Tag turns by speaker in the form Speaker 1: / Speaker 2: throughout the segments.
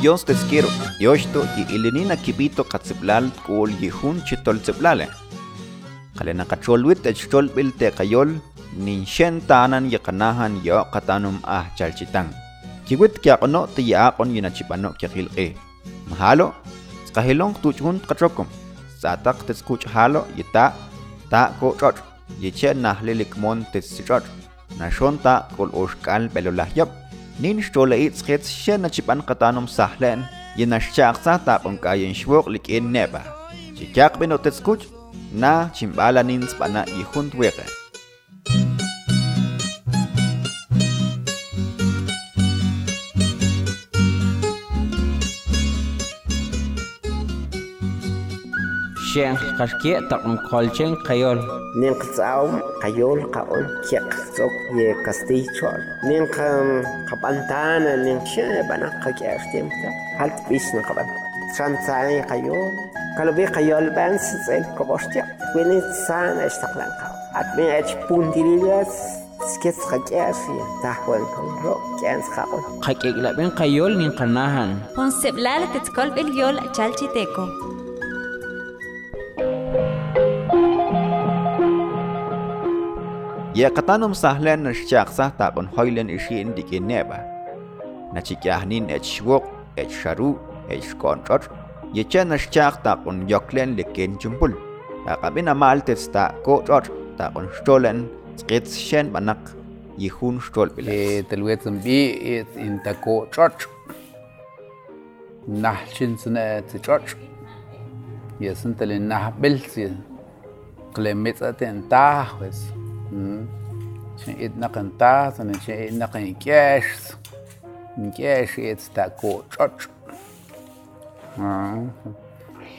Speaker 1: Dios tesquiero, yoshto y ilinina kibito katziblal kul yihun chitol tziblale. Kalena kacholwit echol bil te kayol, ninshen tanan yakanahan yo katanum ah chalchitang. Kiwit kya kono te yaakon yinachipano kyakil e. Mahalo, skahilong tuchun katrokom. Satak teskuch halo yita ta ko chot. Yiche nahlilik mon tesichot. Nashon ta kol oshkal belolahyap. Nin strolle itsrit siya na chipan katanong sahlen, yin na siyak sa tapong kayong shwok likin neba. Siyak binotet skuch na chimbala nins pa na ihun
Speaker 2: tuwege. شين قشكي تقن قولشين
Speaker 3: قيول. نين قصاو قيول قول كي قصوك يا قصدي شوال نين قم قبلتان نين شين بنا قكي اختيم هل تبيشن قبل؟ شان تاني قيول. قالو بي قيول بان سيزيل قبوشتيا ويني تسان اشتقلان قاو أتمنى اتش بون ديليلس سكت خجافي تحول كمرو كانس
Speaker 2: خاول خاكيك لابين قيول نين
Speaker 4: قناهن. قنسب لالك تكول باليول تشالتي
Speaker 1: تيكو Yakatanom sahlen nashchaqsa tapon hoilen ishin dikineba. Nachikahnin etchwok, etcharu, etchkontrot, yechen nashchaq tapon yoklen likin chumpul. Takabin amal testa kotrot tapon stolen skits shen banak yihun stol
Speaker 5: bilas. Telwetzen bi it in tako trot. Nahchin sene titrot. Yesin telin nahbilsi. Klemitsa tentah, pues. Bel si klemet aten ta wes عشان يتنقن تاس أنا عشان يتنقن كاش كاش يتستاكو تشوتش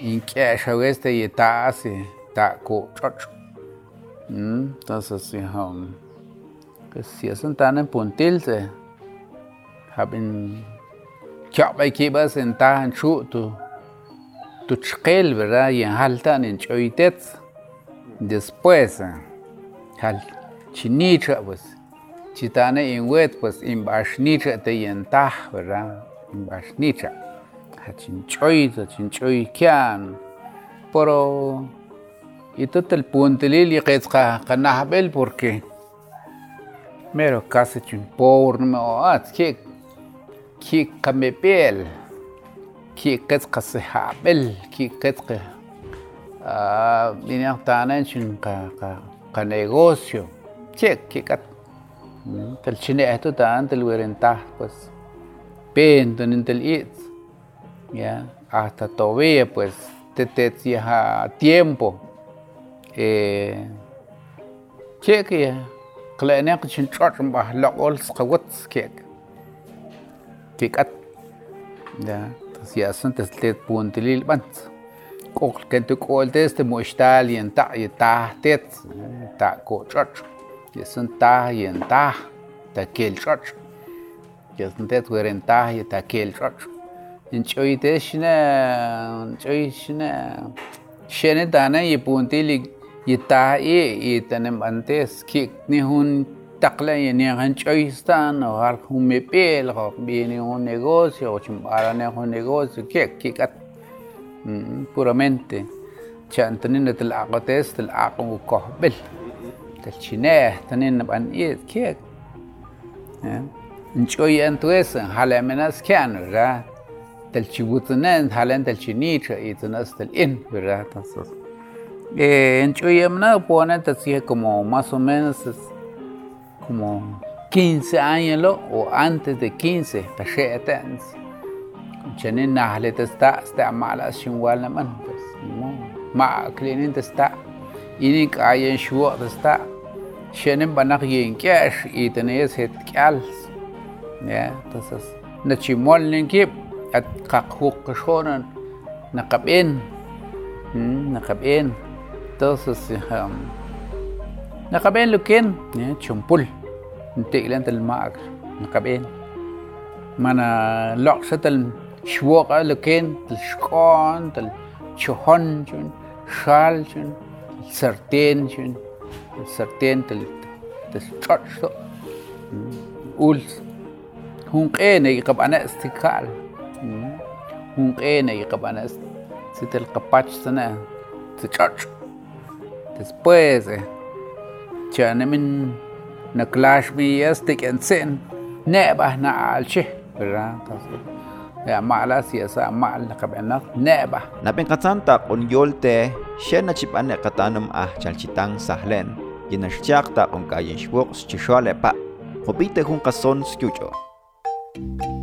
Speaker 5: en cash a veces y está así taco chocho entonces si um, que si es un tan en puntil se haben chop hay que vas en tan chu tu tu chkel verdad y en haltan en choitet después хал чинича выс читана инвет выс им башнича те ентах вра им башнича хачин чой за чин чой кян поро и тот el puente lili qetsqa qanahbel porque mero casi chin porn o at ke ki qamepel ki qetsqa sihabel ki qetsqa а меня танен чин ка ка ka ka ka negocio che que kat tel chine esto tan tel werenta pues pento en tel it ya hasta todavía pues te te ya tiempo eh che que klene que chin chot ba lo ol skawat que que kat ya ya son tes te puntilil bant kok ken tu kol tes te moistal yen ta ye ta tet ta ko chot ya son ta yen ta ta kel chot ya son tet weren ta ye ta kel chot nchoy te shina nchoy shina shene dana ye puntili ye ta ye ye tanem antes ki ni hun takla ye ni han choy stan o har hun me pel ho viene un negocio o chimbara ne un negocio que que kat puramente chantanin tel aqates tel aqo ko bel tel chine tanin ban ye que nchoy entonces halamenas kan ra del chibutenen halen del chinicha y tenas del in, ¿verdad? Entonces, eh, en Chuyamna pone así como más o menos es como 15 años lo, o antes de 15, tacheten. جنين نحلة تستع استع معلا شنوال نمن. ما أكلين تستا ينك كاين شو تستا شنين بنك كاش إتنيس هت كالس يا تسس. نشي مول نكيب أت كاكو كشونن نقبين. نقبين. تسس هم. نقبين لكن يا شمبول نتيلان تلماك نقبين. مانا لوكشتل شوق لكن تشكون تشهون شن شال شن سرتين شن سرتين تل تشتش أول هون قين يقب أنا استقال هون قين يقب أنا ستل قباش سنة. تشتش después چان من نكلاش مي يستك انسين نبه نعال شه ¿verdad? Entonces, Ya ma'la siyasa ma'la kab'anak neba. Napin
Speaker 1: katantak on yolte, siya na chip ane katanum ah chalchitang sahlen. Ginashchak ta kayin shwok schishwale pa. Kopite hun kason skyucho. Thank you.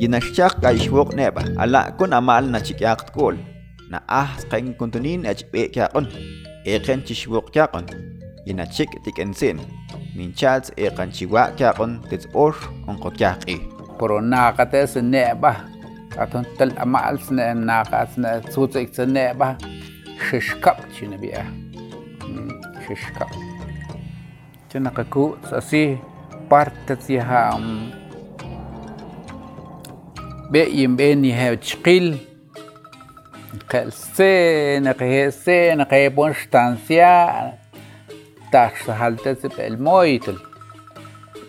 Speaker 1: yinaxchaq k'axwoq ne'ba. Ala' kun amal nachik'yaq kol, na ah qen kuntunin ech b'e'kyaqon eqen chixwoqkyaqon yinachik tik'ensin minchatz eqan chiwa'kyaqon tetz'or onqokyaj q'iij
Speaker 5: pero naqate sa ne'baj q'aton tal ama'l sne naqatz ne tzutz'ik sa ne'baj xixkab' chinab'yaj xixkab' hmm, chinaqaku' así بارتتيها بيم بيني هاو تشقيل قال سين قيه سين قيه بونش تانسيا تاكس هالتس بالمويتل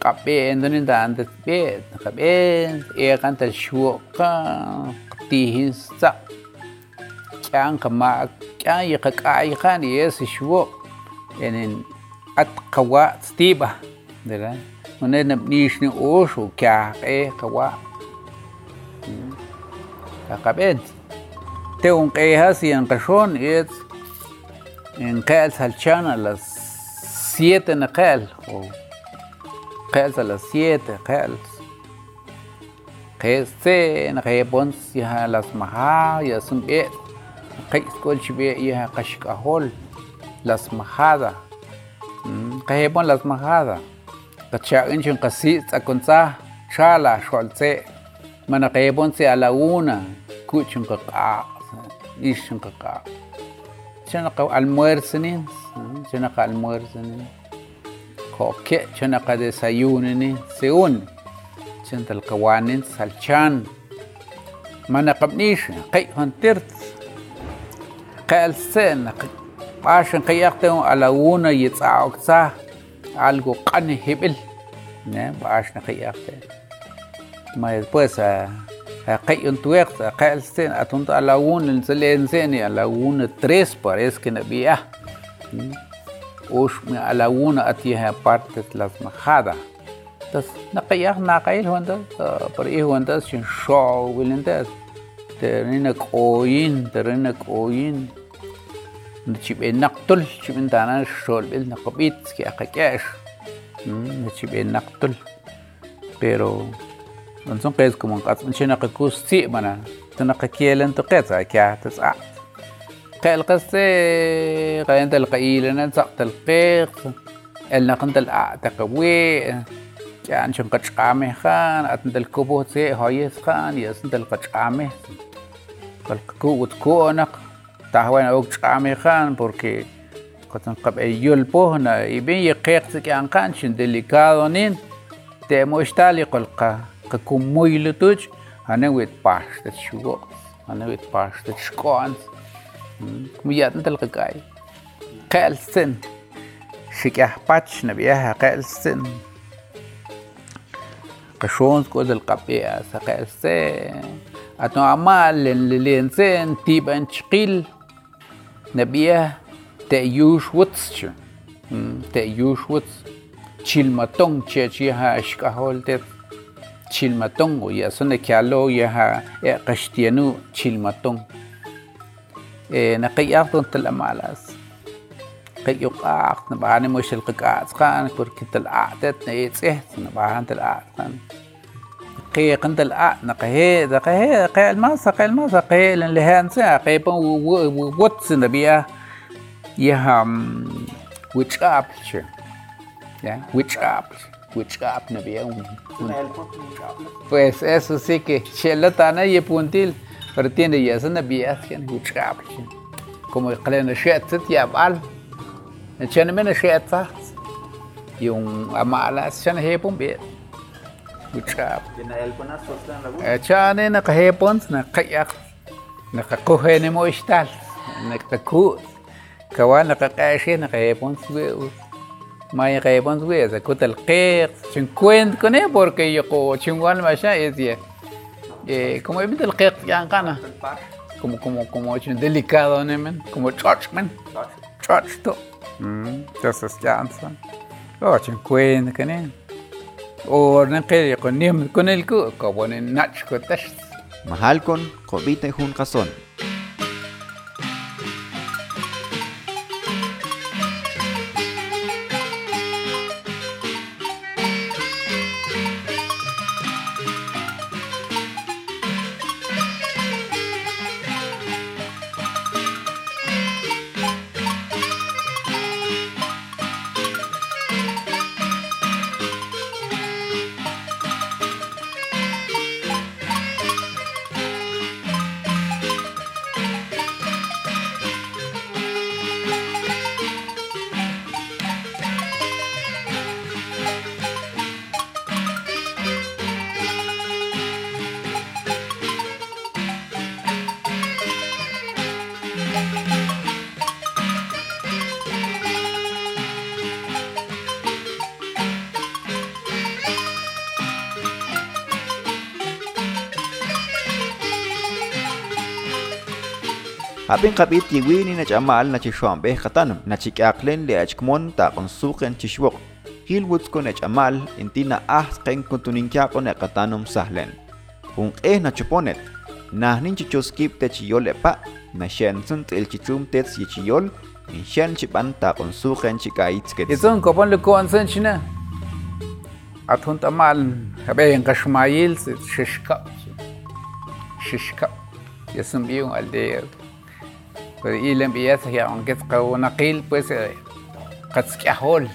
Speaker 5: قبين دونين دان دس بيت قبين ايقان تشوق قتيهن سا كان كما كان يقق ايقان يس شوق يعني اتقوا ستيبه دلان e qawa kakab'en te'un q'ejas y en qexon es en qe'el salchan a las 7 na qe'el o qe'el a las 7 qe'el qe'se na qe'pon ya las maja ya sun b'e qe'skol chib'e ya qaxk'ajol las majada qe'pon las majada قتشاقين شن قسيت أكونسا شالا شوالتس من قيبون سي على ونا كوتشن قاع إيشن قاع شن قو المورسنين شن قا المورسنين كوك شن قا ديسايونين سيون شن تلقوانين سالشان من قبنيش قي هنترت قال سن قاشن قيقتهم على ونا يتعاقصه algo q'an hibil ne b'ax naqeyaqte ma después a a qeyun tueq a qel sen a la una selen sen a la una tres parece que na bia ush a la una atieha parte las majada tas naqeyaq naqayl honda por i honda sin show wilenta terina qoyin terina نتشيب إيه نقتل شيب إنت أنا الشول بيل نقبيت كي اقاكاش نتشيب إيه نقتل. بيرو نسون قيز كمان قاتل نشي نقاكو ستي مانا. تنقا كيال أنت قيز اكا تسع قيل قصي قيل انت القيل أنا تسعت القيق قيل نقنت الاع تقوي يعني شن قتش قامي خان. أتنت الكبوتي هايس خان. يسنت القتش قامي. قلقكو وتكونق تهوين أوك قامه خان porque قطن قب أيول بوهنا يبين يقيق سكان كان شن delicado نين تيمو اشتالي قلقا ككمويل توج أنا ويت باش تشوغو أنا ويت باش تشكوانس ميات نتلقى كاي قال سن. شكاه باتش نبيها قال سن. qashons ko del qapia sa qelse ato amal len lensen tiban chqil nabia te yush wuts te yush wuts chilmatong che chi ha ashkahol te chilmatong ya sone kyalo ya ha e qashtianu chilmatong e naqiyaqton talamalas qiyuqaq nabani mo shil qaqatsqan porque talaqtet neitse nabahan talaqtan قيقن دلع نقه دقه قيل ما سقيل ما سقيل لهان سا قيبن ووتس نبيا which up ya which up which up nabia un, un pues eso sí que chelatana y puntil pero tiene ya esa nabia que which up como قلنا شات يا بال عشان من شات yung amala siya na hepong bit Buchap. Echane nakahepons nakayak nakakuhe ni mo istal nakaku kawa nakakashi nakahepons we maya kahepons we sa kutal qeq cincuent kone porque yo ko chingwan masha es ye eh como evita el qeq yan kana como como como chin delicado ne men como church men church to mm entonces ya ansan oh cincuent kone o naqel con nim con el ku ko bonen nach ko tash
Speaker 1: Habin kapit yiwini na chamal na chishuambe katanum na chikaklen le achkmon ta kon suqen chishwok. Hilwuts kon na chamal intina ah qen kuntuninkia kon na katanum sahlen. Un eh na chuponet. Na nin chichoskip te chiyol epa na shen sun tel chichum tet si chiyol in shen chipan ta kon suqen chikaitz ke.
Speaker 5: Izon kopon le ko ansen china. Atun tamal habe en kashmayil shishka. Shishka. Yasun biung aldea. إلى أن يكون هناك نقيل من الأشخاص الذين يحتاجون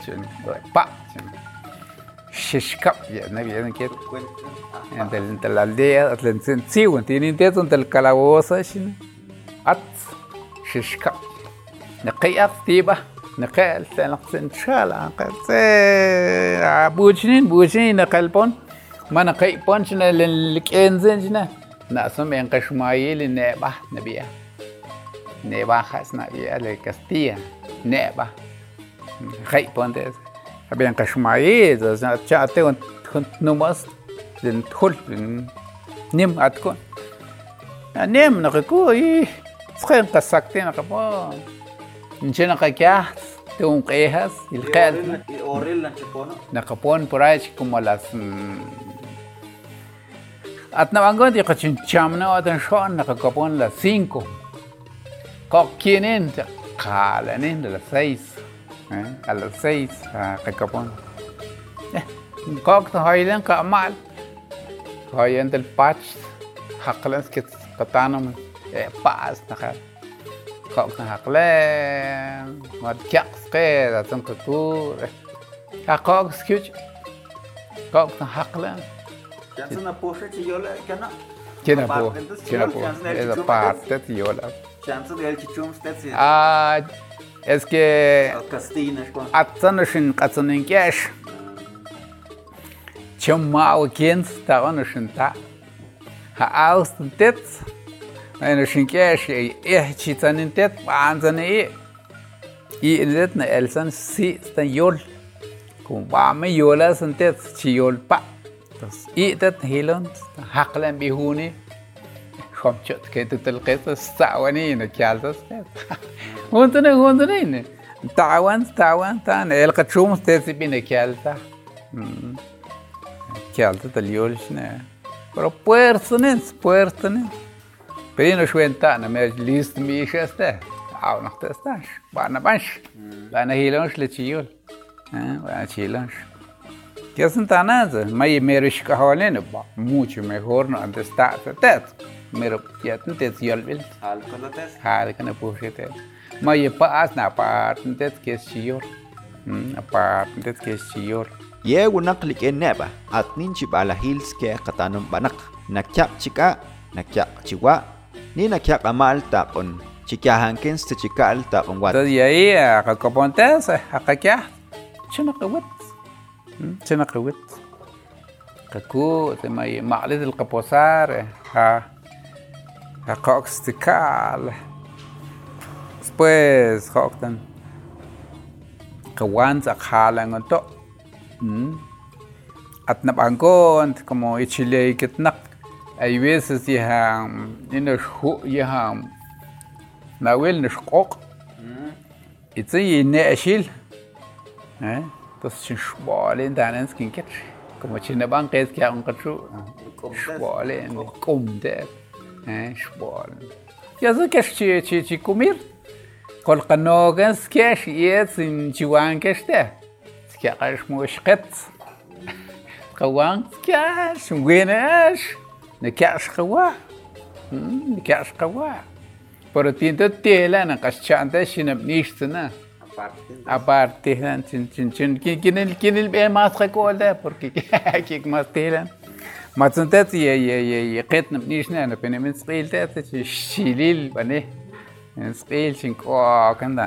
Speaker 5: إلى أن يكون هناك neba hasna ya le Castilla neba hay ponte habían kashmai za cha te numas den tul nim atkon nim na ko i skhen kasakte na kapo nchena kakya te un quejas el qel na kapon por ahí como las atna bangon di kachin chamna atan shon na kapon las 5 كوكين انت قالن انت لسيس ها لسيس كابون كوكت هايلن كامال هاي انت الباتش حقلن سكت قطانم باس نخال كوكت حقلن مد كاكس قيد اتن كتور كوكت سكت
Speaker 1: كوكت حقلن كنا بوشة تيولا
Speaker 5: كنا كنا بوشة تيولا كنا بوشة تيولا
Speaker 1: Chance de chichum stetsi.
Speaker 5: Ah, es que
Speaker 1: Castina con.
Speaker 5: atsanashin katsaninkesh. Chumao kins tawanashin ta. Ha aus tet. Eine shinkesh eh chitsanin tet panzane e. Y net na elsan si stan yol. Kum ba me yola san tet chi yol pa. entonces itat hilon haqlan bihuni خوام چوت که تو تلقی تو ساوانی اینه کیال تو سپید گونتونه گونتونه اینه تاوان تاوان تاوان ایلقه چوم ستیسی بینه کیال تا کیال تا تلیولش نه برو پویرسنین سپویرسنین پر اینو شوین تا نمیش لیست میش استه او نخت استاش بانه بانش بانه هیلانش لچیول بانه چیلانش کسن تانه از مایی میرش که حالینه با موچی میخورنه انده ستاسه تیت está tet mero ya tet yolbil
Speaker 1: hal kono tes
Speaker 5: hal kana pushete may pa as na pa tet ke siyor pa tet ke siyor
Speaker 1: ye wunak lik en neba at nin chi bala hills ke katanum banak nakyap chika nakyap chiwa ni nakyap amal tapon chikyahan kens te chikal tapon wat
Speaker 5: entonces y ahí a kapontes a kakya chuna kawat chuna kawat kaku te may maqlid el kaposar ha ha coxtical después hoktan kawan sa khalang to at nabangkon como ichile kitnak hay veces ya ina shu ya nawel nishqoq itsi ne ashil eh entonces chin shbole danan skin ket como chin ban qes kya un qatru shbole qumde eh shbole ya zo kesh chi chi chi kumir kol qanogas kesh yes in chiwan keshte kya qash mushqet qawan kyash ngwenash ne kyash qawa ne kyash qawa pero tinto tela na kaschanta shinab nishtana aparte han chin chin chin kin el kin el be mas rekolda porque kik mas telan matsuntet ye ye ye ye qet nishna na pene min sqil tat shilil bane sqil chin ko kanda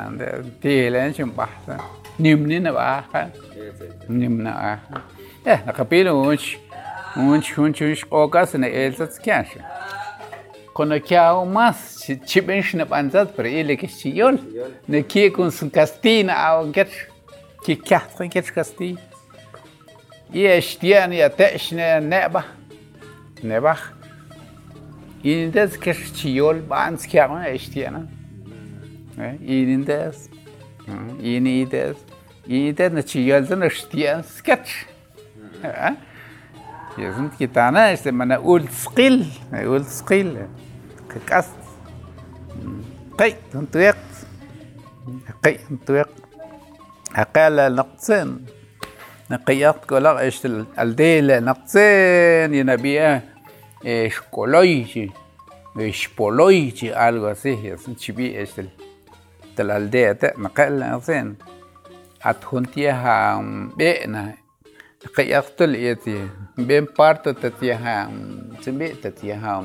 Speaker 5: telan chin bahsa nimni na ba nimna ah eh na kapilo unch unch unch unch okas na elsats kyash kono kiao mas chiben shna panzat per ile ke chiol ne ki kun sun castina au get ki kyaht get casti ye shtian ya teshne neba نبخ ایندز که چیول بانس که همه اشتیه نه ایندز ایندز ایندز نه چیول زن اشتیه سکچ یزند که تانه اشتیه منه اول سقیل اول سقیل که کست قی تویق قی تویق أقل نقصن نقيات كلا إيش الديل نقصين ينبيه إيش كولويجي إيش بولويجي algo así es chibi la aldea te نقل نقصين. أتخنتيها بينا قيقت الإيتي بين بارت تتيها سبي تتيها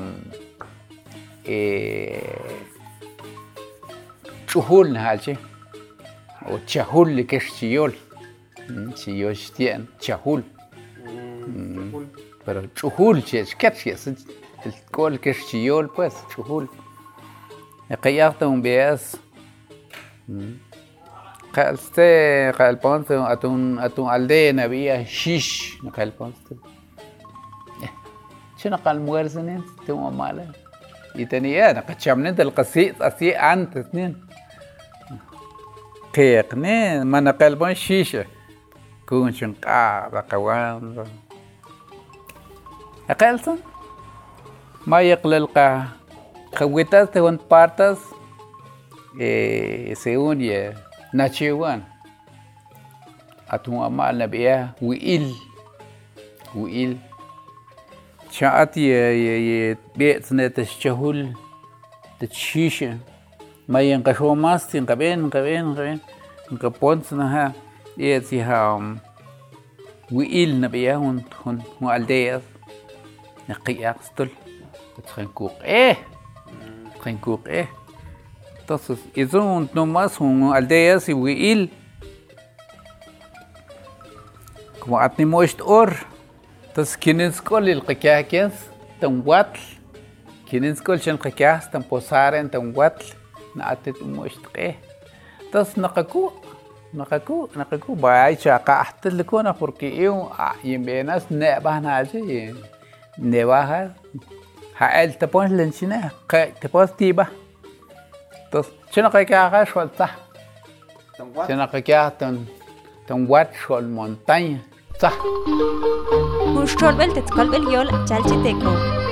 Speaker 5: chujul nahalche o chahul que es chiyol chiyol tien chahul pero chujul che es el col que es chiyol pues chujul قيقت un beas قالste قال ponte atun atun aldea nabia shish قال ponte شنو قال مغرزنين تو ماله يتني أنا قد شامنين القصيد اسي انت اثنين قيقني ما نقلبون شيشة كون شنقا بقوان أقلتن ما يقلل قا خويتاس تهون بارتاس سيون يه ناتشيوان. أتون أمال نبيه وإل وإل شاعت ي ي بيت نتشهول تشيشة ما ينقشوا ماس تنقبين قبين قبين. نقبونت نها يتيها وإل نبيه هون هون هو الدياس نقي أقصتل تخنكوق إيه تخنكوق إيه Entonces, eso nomás un aldeas y huil. Como atnimoist or. Entonces, ¿quiénes col el qiquiaquias? Tan huatl. ¿Quiénes col chen qiquias? Tan posaren, tan huatl. Na atet moist qe. نقاكو نقاكو باي شاقا حتى لكون اخر كي إيو آه، يمبي ناس نعبه ناجي نعبه ها ال تبون لنشنا قا تبون تيبا تس شنو قاكا اخا شوال تح شنو قاكا تن تن وات شوال مونتاين تح مش شوال بل
Speaker 4: تتقلب اليول تيكو.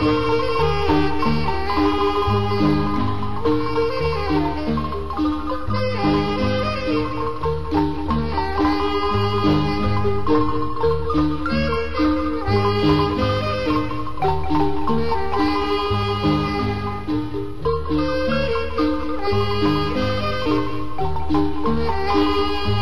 Speaker 4: Música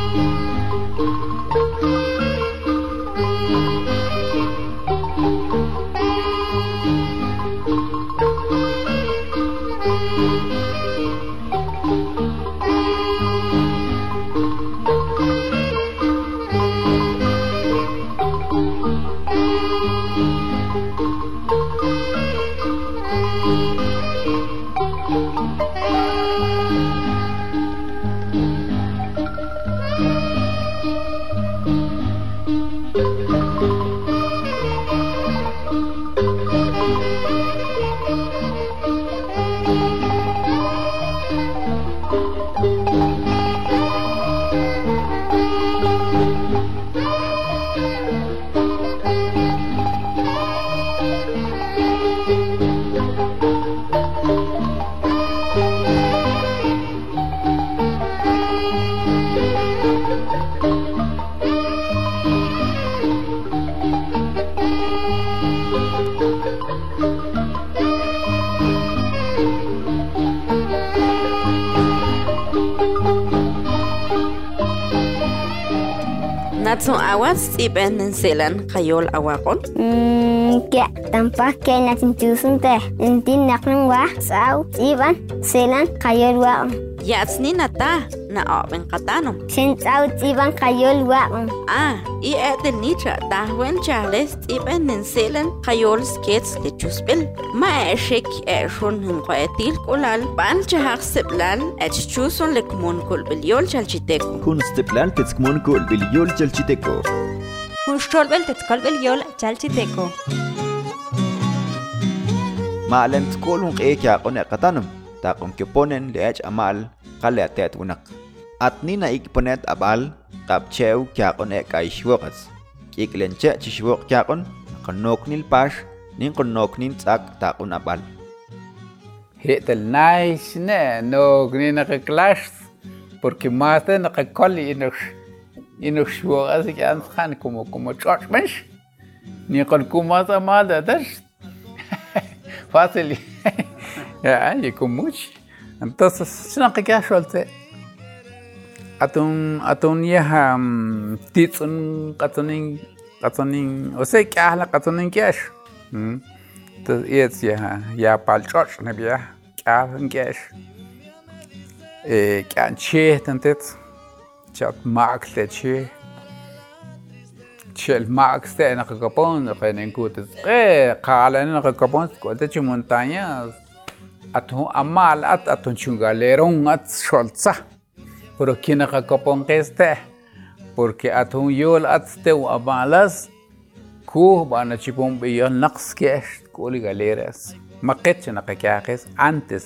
Speaker 6: Natsun awas iben selan kayol awakon.
Speaker 7: Kya mm, tampak ke natin tusun te. Intin naknang wa sao iban selan kayol wa.
Speaker 6: Yatsni nata na oben katano.
Speaker 7: Sin sao iban kayol wa.
Speaker 6: Ah, i etel nitra dahwen charles iben selan kayol skets de chuspel. Ma eshek eshon hum qaetil kolal ban chahak seblal ech chuson le kumun kolbeliol chalchiteko.
Speaker 1: Kun stiplan tetzkmon kol bil yol chalchiteco.
Speaker 4: Uxtolbel tetzkolbel yol chalchiteco.
Speaker 1: Maalan tkol hung e kya kon katanum. Ta kon ponen leach amal kale atet unak. At ni na ikponet abal kap chew kya kon e kay shwokas. Kiklen che chishwok kya kon kanok nil pash nin konok nin tsak ta kon abal.
Speaker 5: Hetel nice ne no gni na clash porque más de na coli ينوخ شو غازي كان خان كومو كومو. تشوش مش نيقول كومو هذا ما هذا درش فاصل. يعني يكون موش أنت شنو قيك شو قلت اتون أتون يها تيتون قطنين قطنين وسي كاهلا قطنين كاش تيت يها. يا بالتشوش نبيها كاهلا كاش إيه، كان شيء تنتيتون eh max le che chel max te na kakapon na kenen kutas eh kala na kakapon ko te chi montañas atu amal at atun chungalerong at sholza pero kina kakapon keste porque atun yol at te amalas ku bana chipon biyon naqs kesh kuli galeras maqet na kakakes antes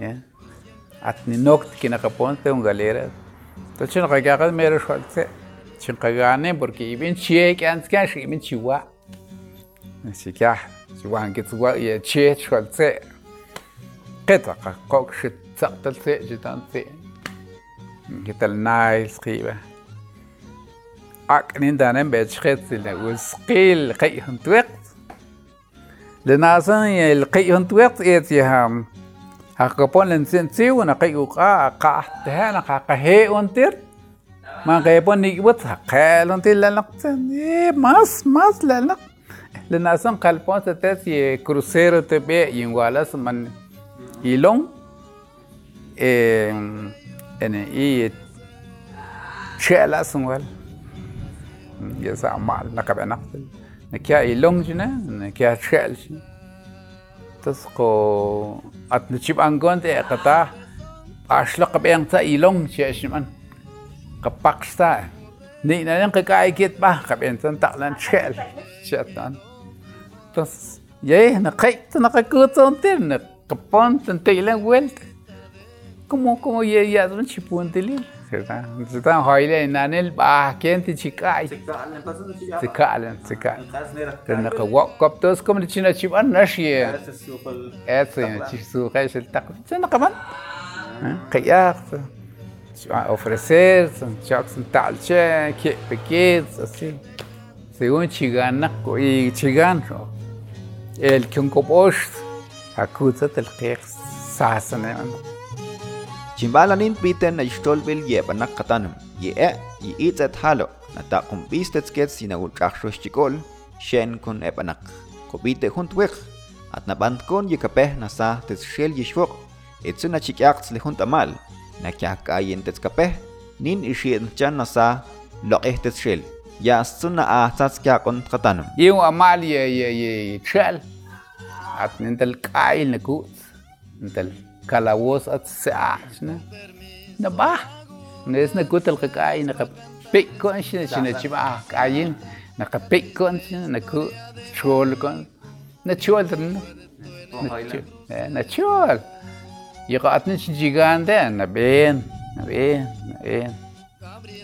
Speaker 5: ya atni nokt kina kapon te un galeras to chino kakakes mero sholze chinkagane porque ibin chie kans kash ibin chiwa chikah chiwa hankitswa ye chie sholze qeta qok shit tsaqtal se jitan se kital nice qiba aknin danen bechkhet le usqil qayhun twaqt لناسن القي هون توقت إيت يهم هكبون لنسن تيو نقي وقا قا تهانا قا قهي ونتر ما قيبون نيبوت قال ونتر لنقتن إيه ماس ماس لنق لناسن قلبون تتس ي كروسيرو تبي ينوالاس من يلون إيه إنه إيه شيء سنوال يسا مال نكبه نقتل نكيا يلون جنا نكيا شيل تسقو أتنشيب أنقون تي قطع أشلق بين تا يلون شيء شمان kapaksta ni na yang kakaikit pa kapensan taklan chel chatan entonces ye na kait na kakuton tin na kapon tan teilan vuelta como como ye ya don chipuntilin ¿verdad? Entonces están hoyle nanel ba kenti chikai Sikalen, sikalen. Pero na kawak kop tos como ni china chiban na shie. Eso ya chisu kay sil tak. Sa na kaman. Kaya ofrecer, chak sin talche, que pequeños así. Según chigana y chigan el que un coposh akuta tel qeq sasane.
Speaker 1: Chimbalanin piten na istolbil ye banak katanum. Ye e ye itzet halo. Na ta kumbistet sket sina ultrachos chikol. Shen kun e banak. Kobite hunt wik. At na bandkon ye kapeh na sa tes shel yishwok. Itsu na chikyaks le hunt amal. Na kya kayen tes kapeh. Nin ishien chan na sa loqeh tes shel. Ya sun na a tats kya kon katanum.
Speaker 5: Yung amal ye ye ye chel. At nintal kail na kut. Nintal كالاوس اتساعش نا نبا نس نكوت القك اي نق بي كون شن شن تشبا كاين نق بي كون شن نكو تشول كون نتشول درن نتشول يقاتن شن جيغان ده نبين نبين نبين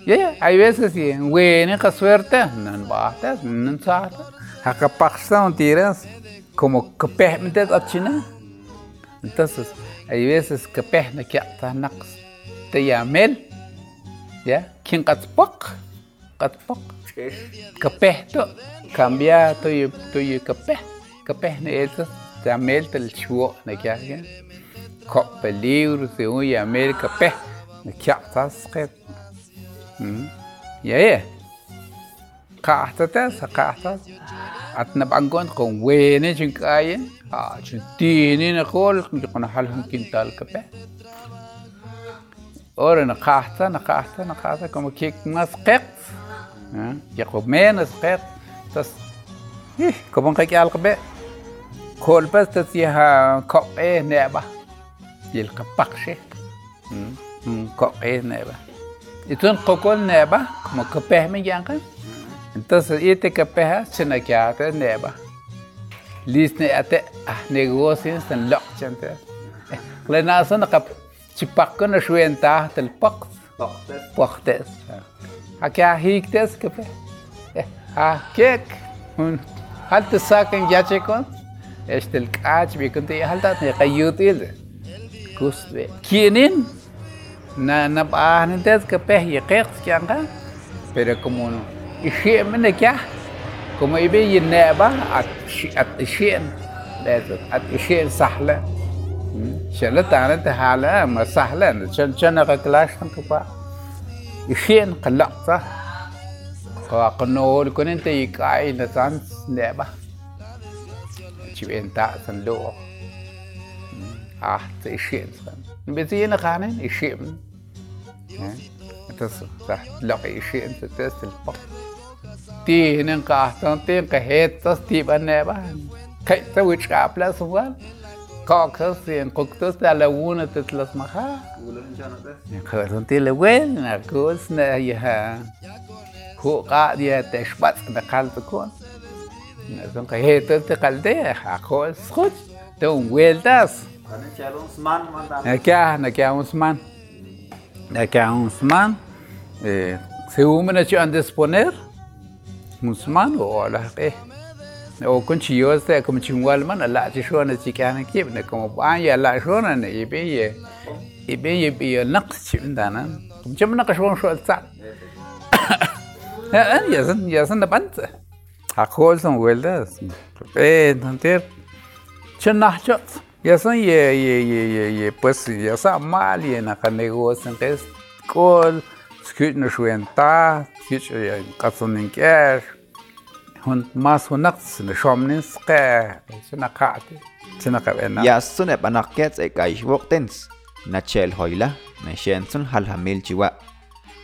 Speaker 5: يا يا اي ويسس يي وين قسورته نن باهتس نن ساعه حق باكستان تيرس كومو كبه متت اتشنا انتسس que naqs te yamel ya kin qatpaq qatpaq kapeh to cambia to yu to yu kapeh kapeh ne eso yamel tel chuo ne kya ke ko peligro se un yamel kapeh ne kya tas qet ya ya qahtatas qahtas atna bangon con wene ah kuna halhun kintal kape ora na kahta na kahta na kahta como que mas qeq ya ko menos qeq tas ih como que al kape kol pas tas ya ko e neba yel kapakshi ko e neba itun kokol neba como kape me yankan Entonces, este capeja se na kia te neba. Lis ne ate ah negocio san lok chante. Klena sa na kap chipak na shuenta tel pak. Paktes. Ha kia hiktes kape. Ha kek. Un hal te saken yache kon. Este el kach bi kunti hal ta ne kayutil. Kusbe. Kienin na na ba ntes kape ye kek kianga. Pero como no ishiem ne kya كما يبي النائبة أتشين لازم. أتشين سحلة شلة تعنت حالة ما سحلة شن شن غكلاش كنت با؟ يشين قلقتا قنور كن أنت يكاي نتان نائبة شو آه، انت تندو أحت يشين سن بزين خانين؟ يشين تصل تحت لقي يشين تتسل فقط ah tien koktos ta la una te las maha khadon ti le wen na kos na ya hu qa dia te shbat na kal to kon na son kahetas te kalde ha kos khut te un vueltas na kya na kya usman na kya usman eh se umen a chan disponer مسمان أو له قه أو كن شي يوز تاك من شي مال من لا شي شو أنا شي كان كيف نكم؟ با يا لا شو أنا يبي يي يبي يبي نقص شي عندنا. كم شي نقص شو شو تاع ان يا زن يا زن بنت. أقول سن ولد إيه نتير شن نحجت يا زن يي يي يي يي بس يا سا مال ينا كان نيغوس نقص. كل skjutna shuenta, skjutna katsunin kjer, und mas und nachts in der Schomnin ske, sina kate,
Speaker 1: sina kabena. Ja, sune banakets e kaish woktens, na chel hoila, na shen sun halhamil chiwa.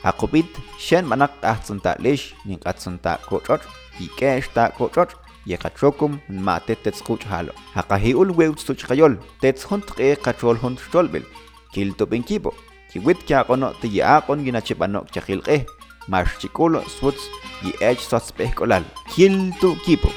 Speaker 1: Akubit, shen banak ahtsun ta lish, nin katsun ta kotrot, ikesh ta kotrot, yekatrokum ma tetets kuch halo. Hakahi ul wewtsuch kayol, tets hunt e katrol hunt stolbil, kilto benkibo. kiwit kiaqono tiyaqon ginachipano chaqilqej eh, maxchikulo swutz y ech sotzpejkolal kiltu kipo.